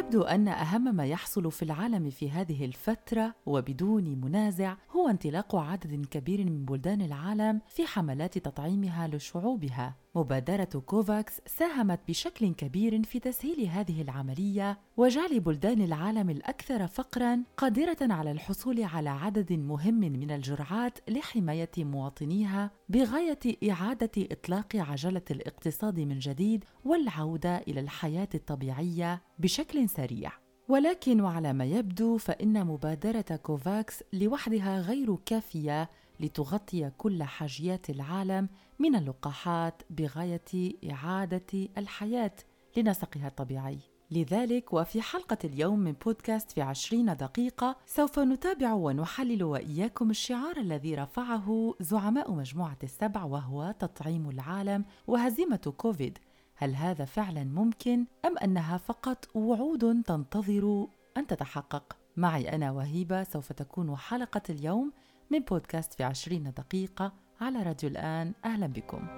ويبدو أن أهم ما يحصل في العالم في هذه الفترة وبدون منازع هو انطلاق عدد كبير من بلدان العالم في حملات تطعيمها لشعوبها مبادرة كوفاكس ساهمت بشكل كبير في تسهيل هذه العملية وجعل بلدان العالم الأكثر فقراً قادرة على الحصول على عدد مهم من الجرعات لحماية مواطنيها بغاية إعادة إطلاق عجلة الاقتصاد من جديد والعودة إلى الحياة الطبيعية بشكل سريع. ولكن وعلى ما يبدو فإن مبادرة كوفاكس لوحدها غير كافية لتغطي كل حاجيات العالم من اللقاحات بغاية إعادة الحياة لنسقها الطبيعي. لذلك وفي حلقة اليوم من بودكاست في عشرين دقيقة سوف نتابع ونحلل وإياكم الشعار الذي رفعه زعماء مجموعة السبع وهو تطعيم العالم وهزيمة كوفيد. هل هذا فعلا ممكن أم أنها فقط وعود تنتظر أن تتحقق؟ معي أنا وهيبة سوف تكون حلقة اليوم من بودكاست في عشرين دقيقة على راديو الآن أهلا بكم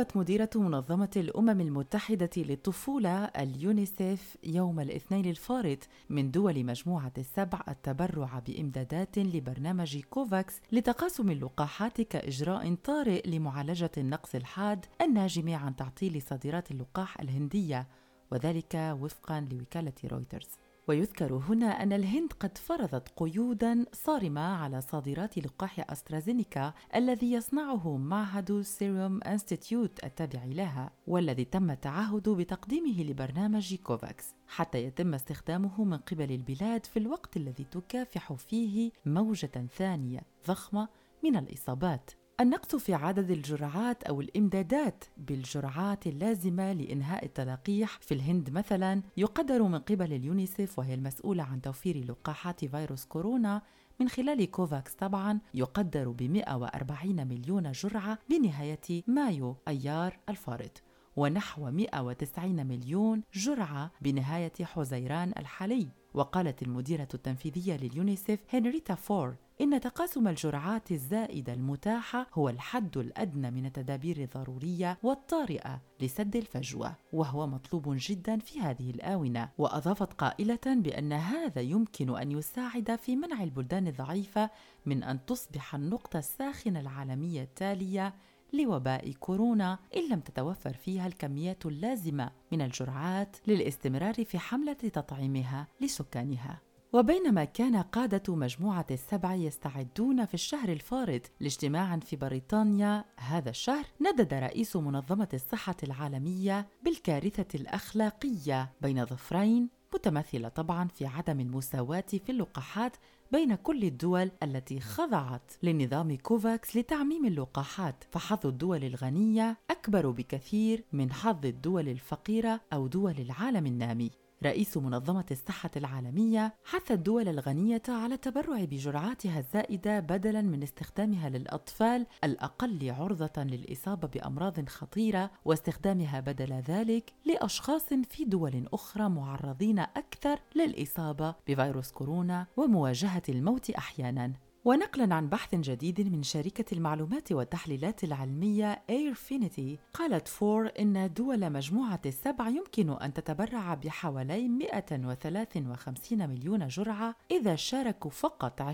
طلبت مديرة منظمة الأمم المتحدة للطفولة اليونيسيف يوم الاثنين الفارط من دول مجموعة السبع التبرع بإمدادات لبرنامج كوفاكس لتقاسم اللقاحات كإجراء طارئ لمعالجة النقص الحاد الناجم عن تعطيل صادرات اللقاح الهندية وذلك وفقا لوكالة رويترز. ويذكر هنا أن الهند قد فرضت قيودا صارمة على صادرات لقاح أسترازينيكا الذي يصنعه معهد Serum Institute التابع لها والذي تم التعهد بتقديمه لبرنامج كوفاكس حتى يتم استخدامه من قبل البلاد في الوقت الذي تكافح فيه موجة ثانية ضخمة من الإصابات. النقص في عدد الجرعات أو الإمدادات بالجرعات اللازمة لإنهاء التلقيح في الهند مثلا يقدر من قبل اليونيسيف وهي المسؤولة عن توفير لقاحات فيروس كورونا من خلال كوفاكس طبعا يقدر ب 140 مليون جرعة بنهاية مايو أيار الفارط ونحو 190 مليون جرعة بنهاية حزيران الحالي. وقالت المديرة التنفيذية لليونيسيف هنريتا فور إن تقاسم الجرعات الزائدة المتاحة هو الحد الأدنى من التدابير الضرورية والطارئة لسد الفجوة، وهو مطلوب جدا في هذه الآونة، وأضافت قائلة بأن هذا يمكن أن يساعد في منع البلدان الضعيفة من أن تصبح النقطة الساخنة العالمية التالية لوباء كورونا إن لم تتوفر فيها الكميات اللازمة من الجرعات للاستمرار في حملة تطعيمها لسكانها. وبينما كان قادة مجموعة السبع يستعدون في الشهر الفارط لاجتماع في بريطانيا هذا الشهر ندد رئيس منظمة الصحة العالمية بالكارثة الأخلاقية بين ظفرين متمثلة طبعا في عدم المساواة في اللقاحات بين كل الدول التي خضعت لنظام كوفاكس لتعميم اللقاحات فحظ الدول الغنية أكبر بكثير من حظ الدول الفقيرة أو دول العالم النامي. رئيس منظمة الصحة العالمية حث الدول الغنية على التبرع بجرعاتها الزائدة بدلاً من استخدامها للأطفال الأقل عرضة للإصابة بأمراض خطيرة واستخدامها بدل ذلك لأشخاص في دول أخرى معرضين أكثر للإصابة بفيروس كورونا ومواجهة الموت أحياناً. ونقلا عن بحث جديد من شركة المعلومات والتحليلات العلمية Airfinity قالت فور إن دول مجموعة السبع يمكن أن تتبرع بحوالي 153 مليون جرعة إذا شاركوا فقط 20%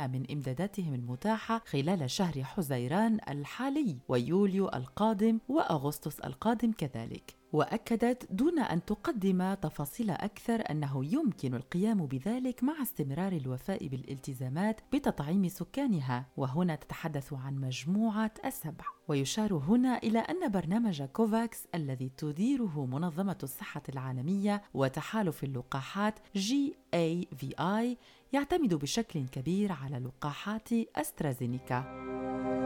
من إمداداتهم المتاحة خلال شهر حزيران الحالي ويوليو القادم وأغسطس القادم كذلك. وأكدت دون أن تقدم تفاصيل أكثر أنه يمكن القيام بذلك مع استمرار الوفاء بالالتزامات بتطعيم سكانها. وهنا تتحدث عن مجموعة السبع ويشار هنا إلى أن برنامج كوفاكس الذي تديره منظمة الصحة العالمية وتحالف اللقاحات GAVI يعتمد بشكل كبير على لقاحات أسترازينيكا.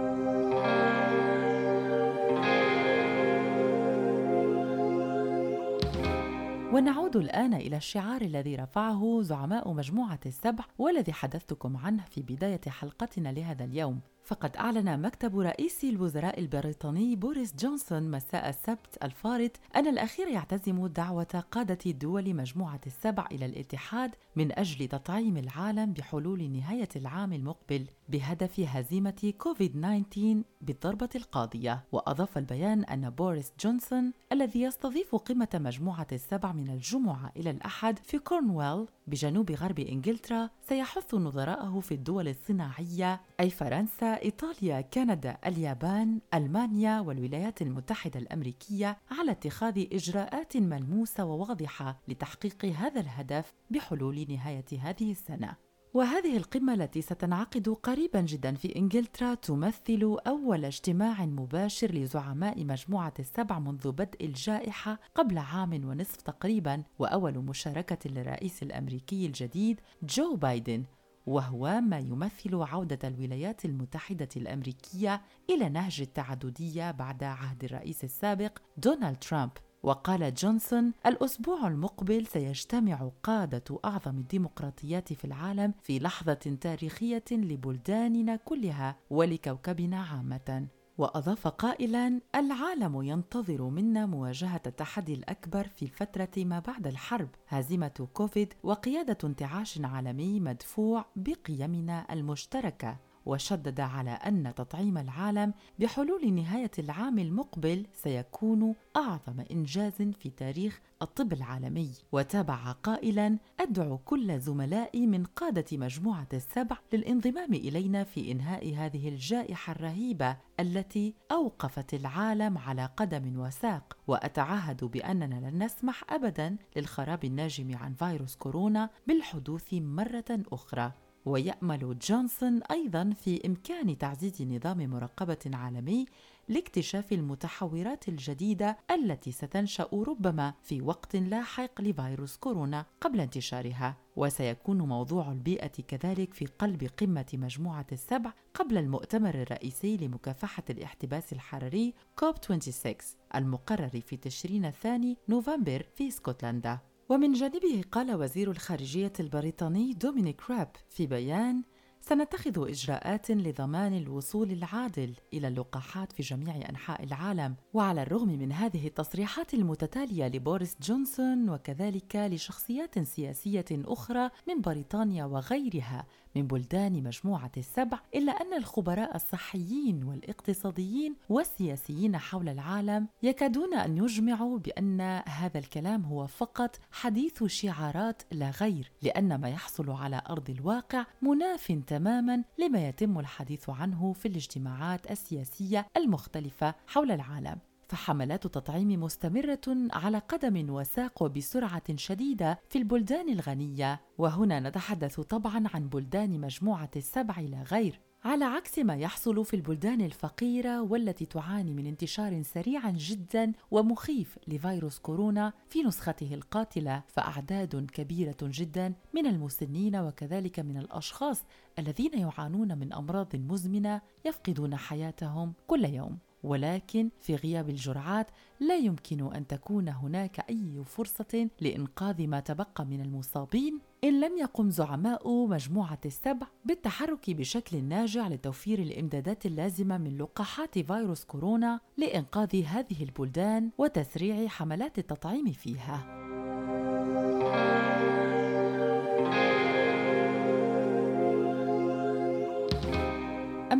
ونعود الآن إلى الشعار الذي رفعه زعماء مجموعة السبع والذي حدثتكم عنه في بداية حلقتنا لهذا اليوم. فقد أعلن مكتب رئيس الوزراء البريطاني بوريس جونسون مساء السبت الفارط أن الأخير يعتزم دعوة قادة دول مجموعة السبع إلى الاتحاد من أجل تطعيم العالم بحلول نهاية العام المقبل. بهدف هزيمة كوفيد 19 بالضربة القاضية وأضاف البيان أن بوريس جونسون الذي يستضيف قمة مجموعة السبع من الجمعة إلى الأحد في كورنويل بجنوب غرب إنجلترا سيحث نظراءه في الدول الصناعية أي فرنسا، إيطاليا، كندا، اليابان، ألمانيا والولايات المتحدة الأمريكية على اتخاذ إجراءات ملموسة وواضحة لتحقيق هذا الهدف بحلول نهاية هذه السنة. وهذه القمة التي ستنعقد قريبا جدا في إنجلترا تمثل أول اجتماع مباشر لزعماء مجموعة السبع منذ بدء الجائحة قبل عام ونصف تقريبا وأول مشاركة للرئيس الأمريكي الجديد جو بايدن وهو ما يمثل عودة الولايات المتحدة الأمريكية إلى نهج التعددية بعد عهد الرئيس السابق دونالد ترامب. وقال جونسون الأسبوع المقبل سيجتمع قادة أعظم الديمقراطيات في العالم في لحظة تاريخية لبلداننا كلها ولكوكبنا عامة. وأضاف قائلا العالم ينتظر منا مواجهة التحدي الأكبر في الفترة ما بعد الحرب هزيمة كوفيد وقيادة انتعاش عالمي مدفوع بقيمنا المشتركة. وشدد على أن تطعيم العالم بحلول نهاية العام المقبل سيكون أعظم إنجاز في تاريخ الطب العالمي. وتابع قائلا أدعو كل زملائي من قادة مجموعة السبع للانضمام إلينا في إنهاء هذه الجائحة الرهيبة التي أوقفت العالم على قدم وساق. وأتعهد بأننا لن نسمح ابدا للخراب الناجم عن فيروس كورونا بالحدوث مرة أخرى. ويأمل جونسون أيضا في إمكان تعزيز نظام مراقبة عالمي لاكتشاف المتحورات الجديدة التي ستنشأ ربما في وقت لاحق لفيروس كورونا قبل انتشارها. وسيكون موضوع البيئة كذلك في قلب قمة مجموعة السبع قبل المؤتمر الرئيسي لمكافحة الاحتباس الحراري كوب 26 المقرر في تشرين الثاني نوفمبر في اسكتلندا. ومن جانبه قال وزير الخارجية البريطاني دومينيك راب في بيان سنتخذ إجراءات لضمان الوصول العادل إلى اللقاحات في جميع أنحاء العالم وعلى الرغم من هذه التصريحات المتتالية لبوريس جونسون وكذلك لشخصيات سياسية أخرى من بريطانيا وغيرها من بلدان مجموعة السبع إلا أن الخبراء الصحيين والاقتصاديين والسياسيين حول العالم يكادون أن يجمعوا بأن هذا الكلام هو فقط حديث شعارات لا غير لأن ما يحصل على أرض الواقع مناف تماما لما يتم الحديث عنه في الاجتماعات السياسية المختلفة حول العالم. فحملات التطعيم مستمرة على قدم وساق وبسرعة شديدة في البلدان الغنية، وهنا نتحدث طبعا عن بلدان مجموعة السبع لا غير، على عكس ما يحصل في البلدان الفقيرة والتي تعاني من انتشار سريع جدا ومخيف لفيروس كورونا في نسخته القاتلة فأعداد كبيرة جدا من المسنين وكذلك من الأشخاص الذين يعانون من أمراض مزمنة يفقدون حياتهم كل يوم. ولكن في غياب الجرعات لا يمكن أن تكون هناك أي فرصة لإنقاذ ما تبقى من المصابين إن لم يقم زعماء مجموعة السبع بالتحرك بشكل ناجع لتوفير الإمدادات اللازمة من لقاحات فيروس كورونا لإنقاذ هذه البلدان وتسريع حملات التطعيم فيها.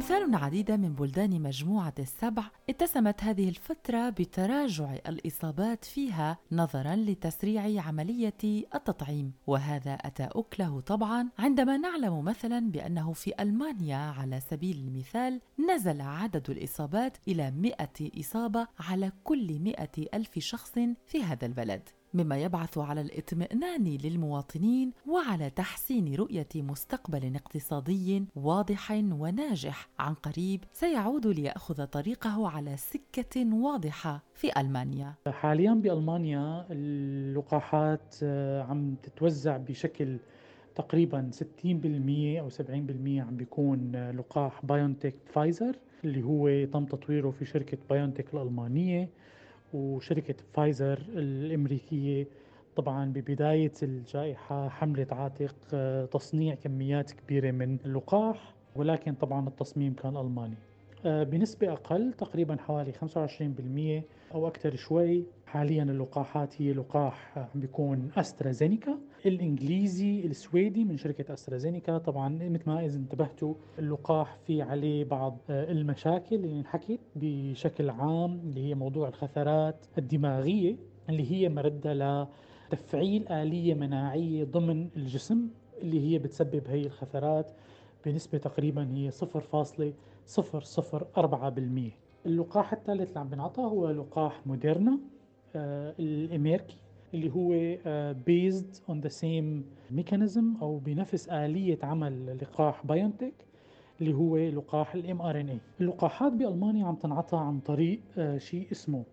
أمثال عديدة من بلدان مجموعة السبع اتسمت هذه الفترة بتراجع الإصابات فيها نظرا لتسريع عملية التطعيم وهذا أتى أكله طبعا عندما نعلم مثلا بأنه في ألمانيا على سبيل المثال نزل عدد الإصابات إلى 100 إصابة على كل 100 ألف شخص في هذا البلد. مما يبعث على الإطمئنان للمواطنين وعلى تحسين رؤية مستقبل اقتصادي واضح وناجح عن قريب سيعود ليأخذ طريقه على سكة واضحة في ألمانيا. حاليا بألمانيا اللقاحات آه، عم تتوزع بشكل تقريبا 60% أو 70% عم بيكون لقاح بايونتك فايزر اللي هو تم تطويره في شركة بايونتك الألمانية وشركة فايزر الأمريكية. طبعا ببداية الجائحة حملت عاتق آه، تصنيع كميات كبيرة من اللقاح ولكن طبعا التصميم كان ألماني. آه، بنسبة أقل تقريبا حوالي 25% أو أكثر شوي حاليا اللقاحات هي لقاح عم بيكون أسترازينيكا. الإنجليزي السويدي من شركة أسترازينيكا. طبعا مثل ما إذا انتبهتوا اللقاح في عليه بعض آه، المشاكل. اللي انحكت بشكل عام اللي هي موضوع الخثرات الدماغية اللي هي مردة لتفعيل آلية مناعية ضمن الجسم اللي هي بتسبب هي الخثرات بنسبة تقريبا هي 0.004% اللقاح الثالث اللي عم بنعطاه هو لقاح موديرنا آه الأمريكي. اللي هو based on the same mechanism أو بنفس آلية عمل لقاح بايونتك اللي هو لقاح ال mRNA اللقاحات بألمانيا عم تنعطى عن طريق آه شيء اسمه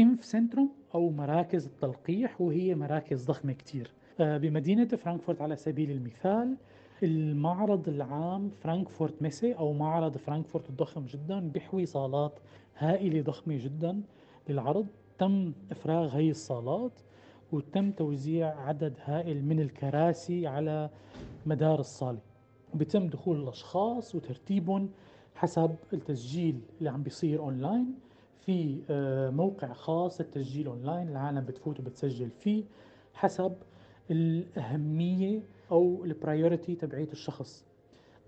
Impfzentrum أو مراكز التلقيح وهي مراكز ضخمة كتير. آه بمدينة فرانكفورت على سبيل المثال المعرض العام فرانكفورت Messe أو معرض فرانكفورت الضخم جدا بيحوي صالات هائلة ضخمة جدا للعرض. تم إفراغ هي الصالات وتم توزيع عدد هائل من الكراسي على مدار الصالة. بيتم دخول الأشخاص وترتيبهم حسب التسجيل اللي عم بيصير أونلاين في آه، موقع خاص التسجيل أونلاين العالم بتفوت وبتسجل فيه حسب الأهمية أو ال priority تبعية الشخص.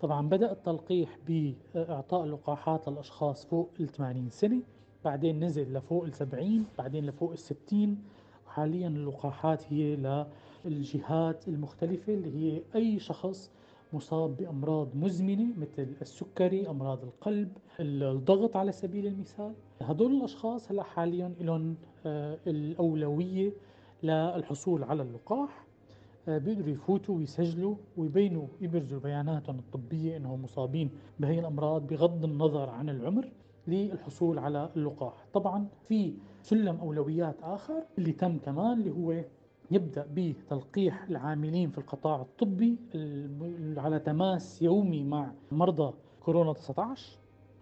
طبعا بدأ التلقيح بإعطاء اللقاحات للأشخاص فوق ال 80 سنة بعدين نزل لفوق ال 70 بعدين لفوق ال 60 وحاليا اللقاحات هي للجهات المختلفة اللي هي أي شخص مصاب بأمراض مزمنة مثل السكري، أمراض القلب، الضغط على سبيل المثال، هدول الأشخاص هلأ حاليا لهم آه، الأولوية للحصول على اللقاح. آه، بيقدروا يفوتوا ويسجلوا ويبينوا يبرزوا بياناتهم الطبية إنهم مصابين بهي الأمراض بغض النظر عن العمر. للحصول على اللقاح. طبعا في سلم أولويات آخر اللي تم كمان اللي هو يبدأ بتلقيح العاملين في القطاع الطبي على تماس يومي مع مرضى كورونا 19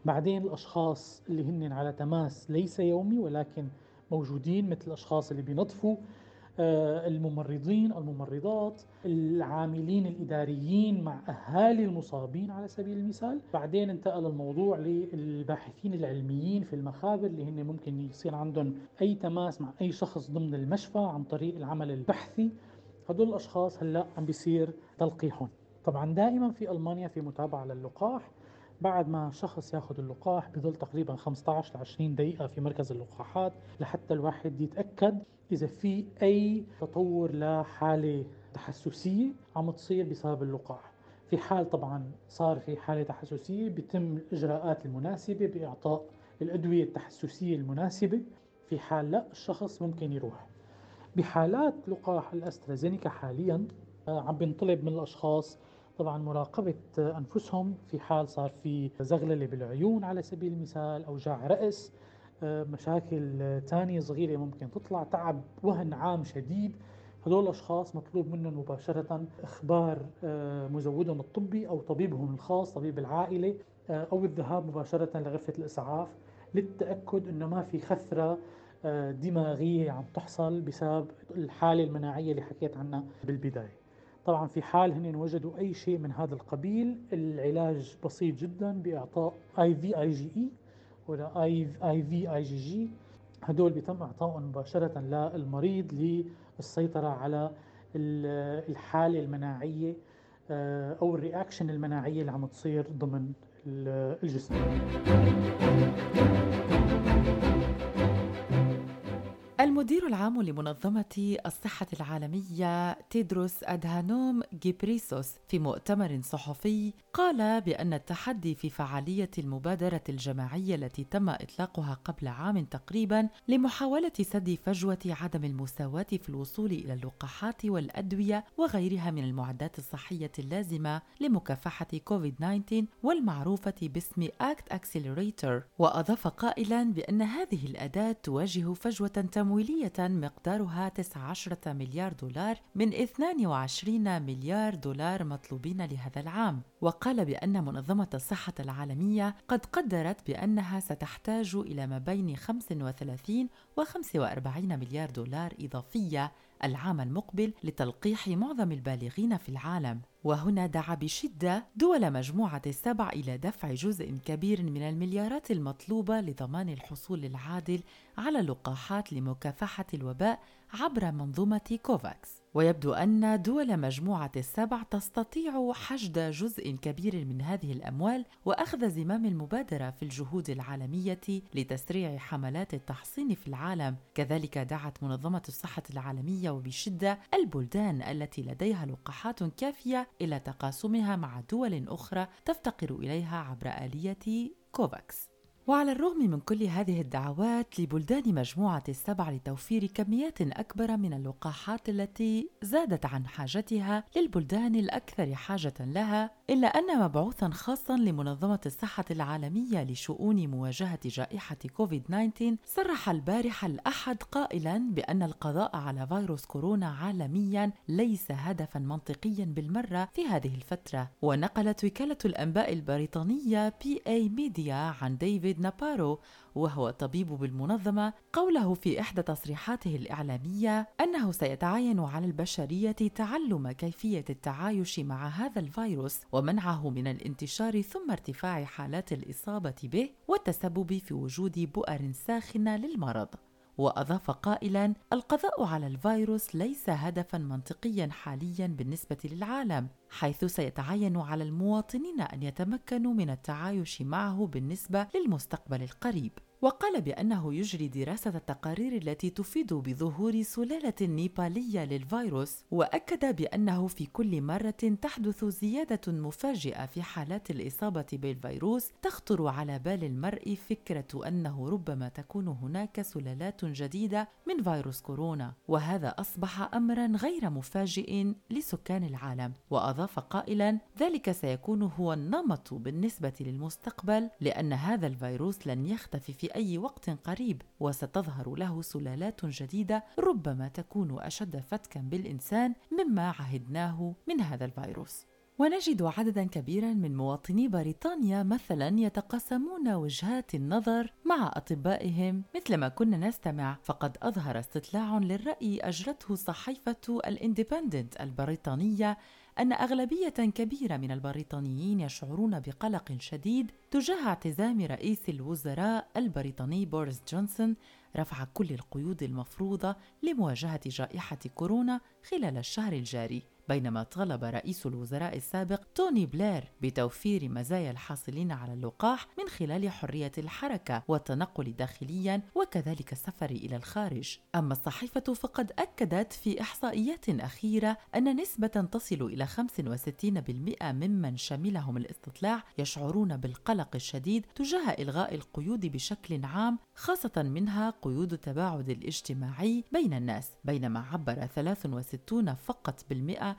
بعدين الأشخاص اللي هن على تماس ليس يومي ولكن موجودين مثل الأشخاص اللي بينظفوا الممرضين الممرضات العاملين الإداريين مع أهالي المصابين على سبيل المثال. بعدين انتقل الموضوع للباحثين العلميين في المخابر اللي هن ممكن يصير عندهم أي تماس مع أي شخص ضمن المشفى عن طريق العمل البحثي. هدول الأشخاص هلأ عم بيصير تلقيحهم. طبعا دائما في ألمانيا في متابعة للقاح. بعد ما شخص ياخذ اللقاح بظل تقريبا 15 ل 20 دقيقة في مركز اللقاحات لحتى الواحد يتأكد إذا في أي تطور لحالة تحسسية عم تصير بسبب اللقاح. في حال طبعا صار في حالة تحسسية بيتم الإجراءات المناسبة بإعطاء الأدوية التحسسية المناسبة. في حال لا الشخص ممكن يروح. بحالات لقاح الأسترازينيكا حاليا آه، عم بينطلب من الأشخاص طبعا مراقبة أنفسهم في حال صار في زغللة بالعيون على سبيل المثال أوجاع رأس آه، مشاكل تانية صغيرة ممكن تطلع تعب وهن عام شديد. هدول الأشخاص مطلوب منهم مباشرة إخبار آه، مزودهم الطبي أو طبيبهم الخاص طبيب العائلة آه، أو الذهاب مباشرة لغرفة الإسعاف للتأكد أنه ما في خثرة دماغية عم تحصل بسبب الحالة المناعية اللي حكيت عنها بالبداية. طبعا في حال هن وجدوا أي شيء من هذا القبيل العلاج بسيط جدا بإعطاء اي في اي جي اي ولا اي اي في اي جي جي هدول بيتم اعطائهم مباشرة للمريض للسيطرة على الحالة المناعية آه، أو ال reaction المناعية اللي عم تصير ضمن الجسم. المدير العام لمنظمة الصحة العالمية تيدروس أدهانوم جيبريسوس في مؤتمر صحفي قال بأن التحدي في فعالية المبادرة الجماعية التي تم إطلاقها قبل عام تقريبا لمحاولة سد فجوة عدم المساواة في الوصول إلى اللقاحات والأدوية وغيرها من المعدات الصحية اللازمة لمكافحة كوفيد-19 والمعروفة باسم ACT Accelerator وأضاف قائلا بأن هذه الأداة تواجه فجوة تمويلية مقدارها 19 مليار دولار من 22 مليار دولار مطلوبين لهذا العام. وقال بأن منظمة الصحة العالمية قد قدرت بأنها ستحتاج إلى ما بين 35 و 45 مليار دولار إضافية العام المقبل لتلقيح معظم البالغين في العالم. وهنا دعا بشدة دول مجموعة السبع إلى دفع جزء كبير من المليارات المطلوبة لضمان الحصول العادل على لقاحات لمكافحة الوباء عبر منظومة كوفاكس. ويبدو أن دول مجموعة السبع تستطيع حشد جزء كبير من هذه الأموال وأخذ زمام المبادرة في الجهود العالمية لتسريع حملات التحصين في العالم. كذلك دعت منظمة الصحة العالمية وبشدة البلدان التي لديها لقاحات كافية إلى تقاسمها مع دول أخرى تفتقر إليها عبر آلية كوفاكس. وعلى الرغم من كل هذه الدعوات لبلدان مجموعة السبع لتوفير كميات أكبر من اللقاحات التي زادت عن حاجتها للبلدان الأكثر حاجة لها، إلا أن مبعوثا خاصا لمنظمة الصحة العالمية لشؤون مواجهة جائحة كوفيد-19 صرح البارحة الأحد قائلا بأن القضاء على فيروس كورونا عالميا ليس هدفا منطقيا بالمرة في هذه الفترة، ونقلت وكالة الأنباء البريطانية PA Media عن ديفيد نابارو وهو طبيب بالمنظمة قوله في إحدى تصريحاته الإعلامية أنه سيتعين على البشرية تعلم كيفية التعايش مع هذا الفيروس ومنعه من الانتشار ثم ارتفاع حالات الإصابة به والتسبب في وجود بؤر ساخنة للمرض. وأضاف قائلا القضاء على الفيروس ليس هدفا منطقيا حاليا بالنسبة للعالم حيث سيتعين على المواطنين أن يتمكنوا من التعايش معه بالنسبة للمستقبل القريب. وقال بأنه يجري دراسة التقارير التي تفيد بظهور سلالة نيبالية للفيروس وأكد بأنه في كل مرة تحدث زيادة مفاجئة في حالات الإصابة بالفيروس تخطر على بال المرء فكرة أنه ربما تكون هناك سلالات جديدة من فيروس كورونا. وهذا أصبح أمرا غير مفاجئ لسكان العالم. وأضاف قائلا ذلك سيكون هو النمط بالنسبة للمستقبل لأن هذا الفيروس لن يختفي في أي وقت قريب وستظهر له سلالات جديدة ربما تكون أشد فتكا بالإنسان مما عهدناه من هذا الفيروس. ونجد عددا كبيرا من مواطني بريطانيا مثلا يتقاسمون وجهات النظر مع أطبائهم. مثلما كنا نستمع فقد أظهر استطلاع للرأي أجرته صحيفة الاندبندنت البريطانية أن أغلبية كبيرة من البريطانيين يشعرون بقلق شديد تجاه اعتزام رئيس الوزراء البريطاني بوريس جونسون رفع كل القيود المفروضة لمواجهة جائحة كورونا خلال الشهر الجاري. بينما طالب رئيس الوزراء السابق توني بلير بتوفير مزايا الحاصلين على اللقاح من خلال حرية الحركة والتنقل داخليا وكذلك السفر إلى الخارج. أما الصحيفة فقد أكدت في إحصائيات أخيرة أن نسبة تصل إلى 65% ممن شملهم الاستطلاع يشعرون بالقلق الشديد تجاه إلغاء القيود بشكل عام خاصة منها قيود التباعد الاجتماعي بين الناس. بينما عبر 63 فقط بالمئة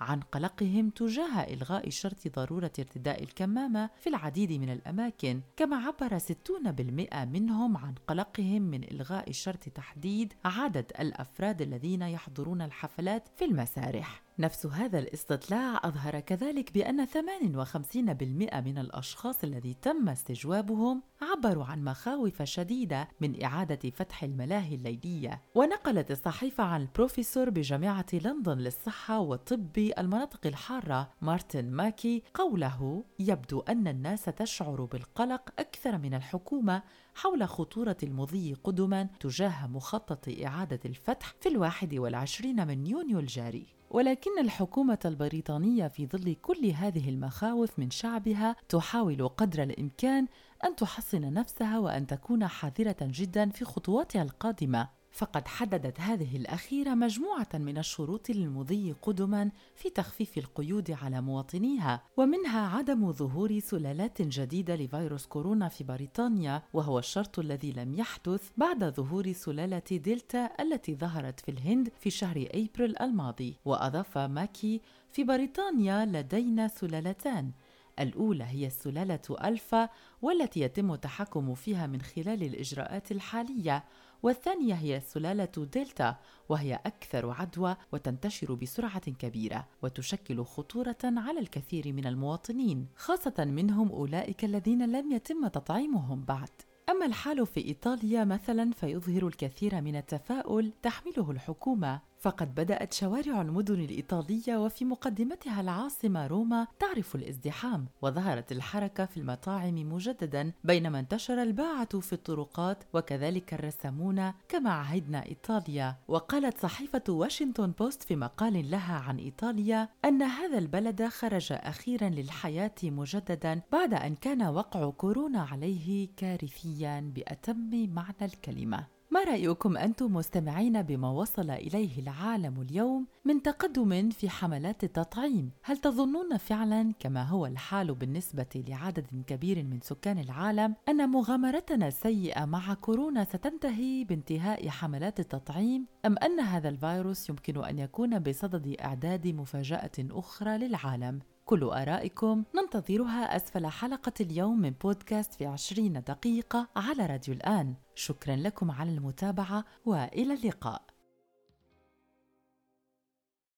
عن قلقهم تجاه إلغاء شرط ضرورة ارتداء الكمامة في العديد من الأماكن كما عبر 60% منهم عن قلقهم من إلغاء شرط تحديد عدد الأفراد الذين يحضرون الحفلات في المسارح. نفس هذا الاستطلاع أظهر كذلك بأن 58% من الأشخاص الذي تم استجوابهم عبروا عن مخاوف شديدة من إعادة فتح الملاهي الليلية. ونقلت الصحيفة عن البروفيسور بجامعة لندن للصحة والطب المناطق الحارة مارتن ماكي قوله يبدو أن الناس تشعر بالقلق أكثر من الحكومة حول خطورة المضي قدما تجاه مخطط إعادة الفتح في الواحد والعشرين من يونيو الجاري. ولكن الحكومة البريطانية في ظل كل هذه المخاوف من شعبها تحاول قدر الإمكان أن تحصن نفسها وأن تكون حذرة جدا في خطواتها القادمة. فقد حددت هذه الأخيرة مجموعة من الشروط للمضي قدما في تخفيف القيود على مواطنيها ومنها عدم ظهور سلالات جديدة لفيروس كورونا في بريطانيا وهو الشرط الذي لم يحدث بعد ظهور سلالة دلتا التي ظهرت في الهند في شهر أبريل الماضي. وأضاف ماكي في بريطانيا لدينا سلالتان. الأولى هي السلالة ألفا والتي يتم التحكم فيها من خلال الإجراءات الحالية. والثانية هي سلالة دلتا وهي أكثر عدوى وتنتشر بسرعة كبيرة وتشكل خطورة على الكثير من المواطنين خاصة منهم أولئك الذين لم يتم تطعيمهم بعد. أما الحال في إيطاليا مثلا فيظهر الكثير من التفاؤل تحمله الحكومة فقد بدأت شوارع المدن الإيطالية وفي مقدمتها العاصمة روما تعرف الازدحام وظهرت الحركة في المطاعم مجددا بينما انتشر الباعة في الطرقات وكذلك الرسامون كما عهدنا إيطاليا. وقالت صحيفة واشنطن بوست في مقال لها عن إيطاليا أن هذا البلد خرج أخيرا للحياة مجددا بعد أن كان وقع كورونا عليه كارثيا بأتم معنى الكلمة. ما رأيكم أنتم مستمعين بما وصل إليه العالم اليوم من تقدم في حملات التطعيم؟ هل تظنون فعلا كما هو الحال بالنسبة لعدد كبير من سكان العالم أن مغامرتنا السيئة مع كورونا ستنتهي بانتهاء حملات التطعيم أم أن هذا الفيروس يمكن أن يكون بصدد إعداد مفاجأة أخرى للعالم؟ كل آرائكم ننتظرها أسفل حلقة اليوم من بودكاست في عشرين دقيقة على راديو الآن. شكرا لكم على المتابعة وإلى اللقاء.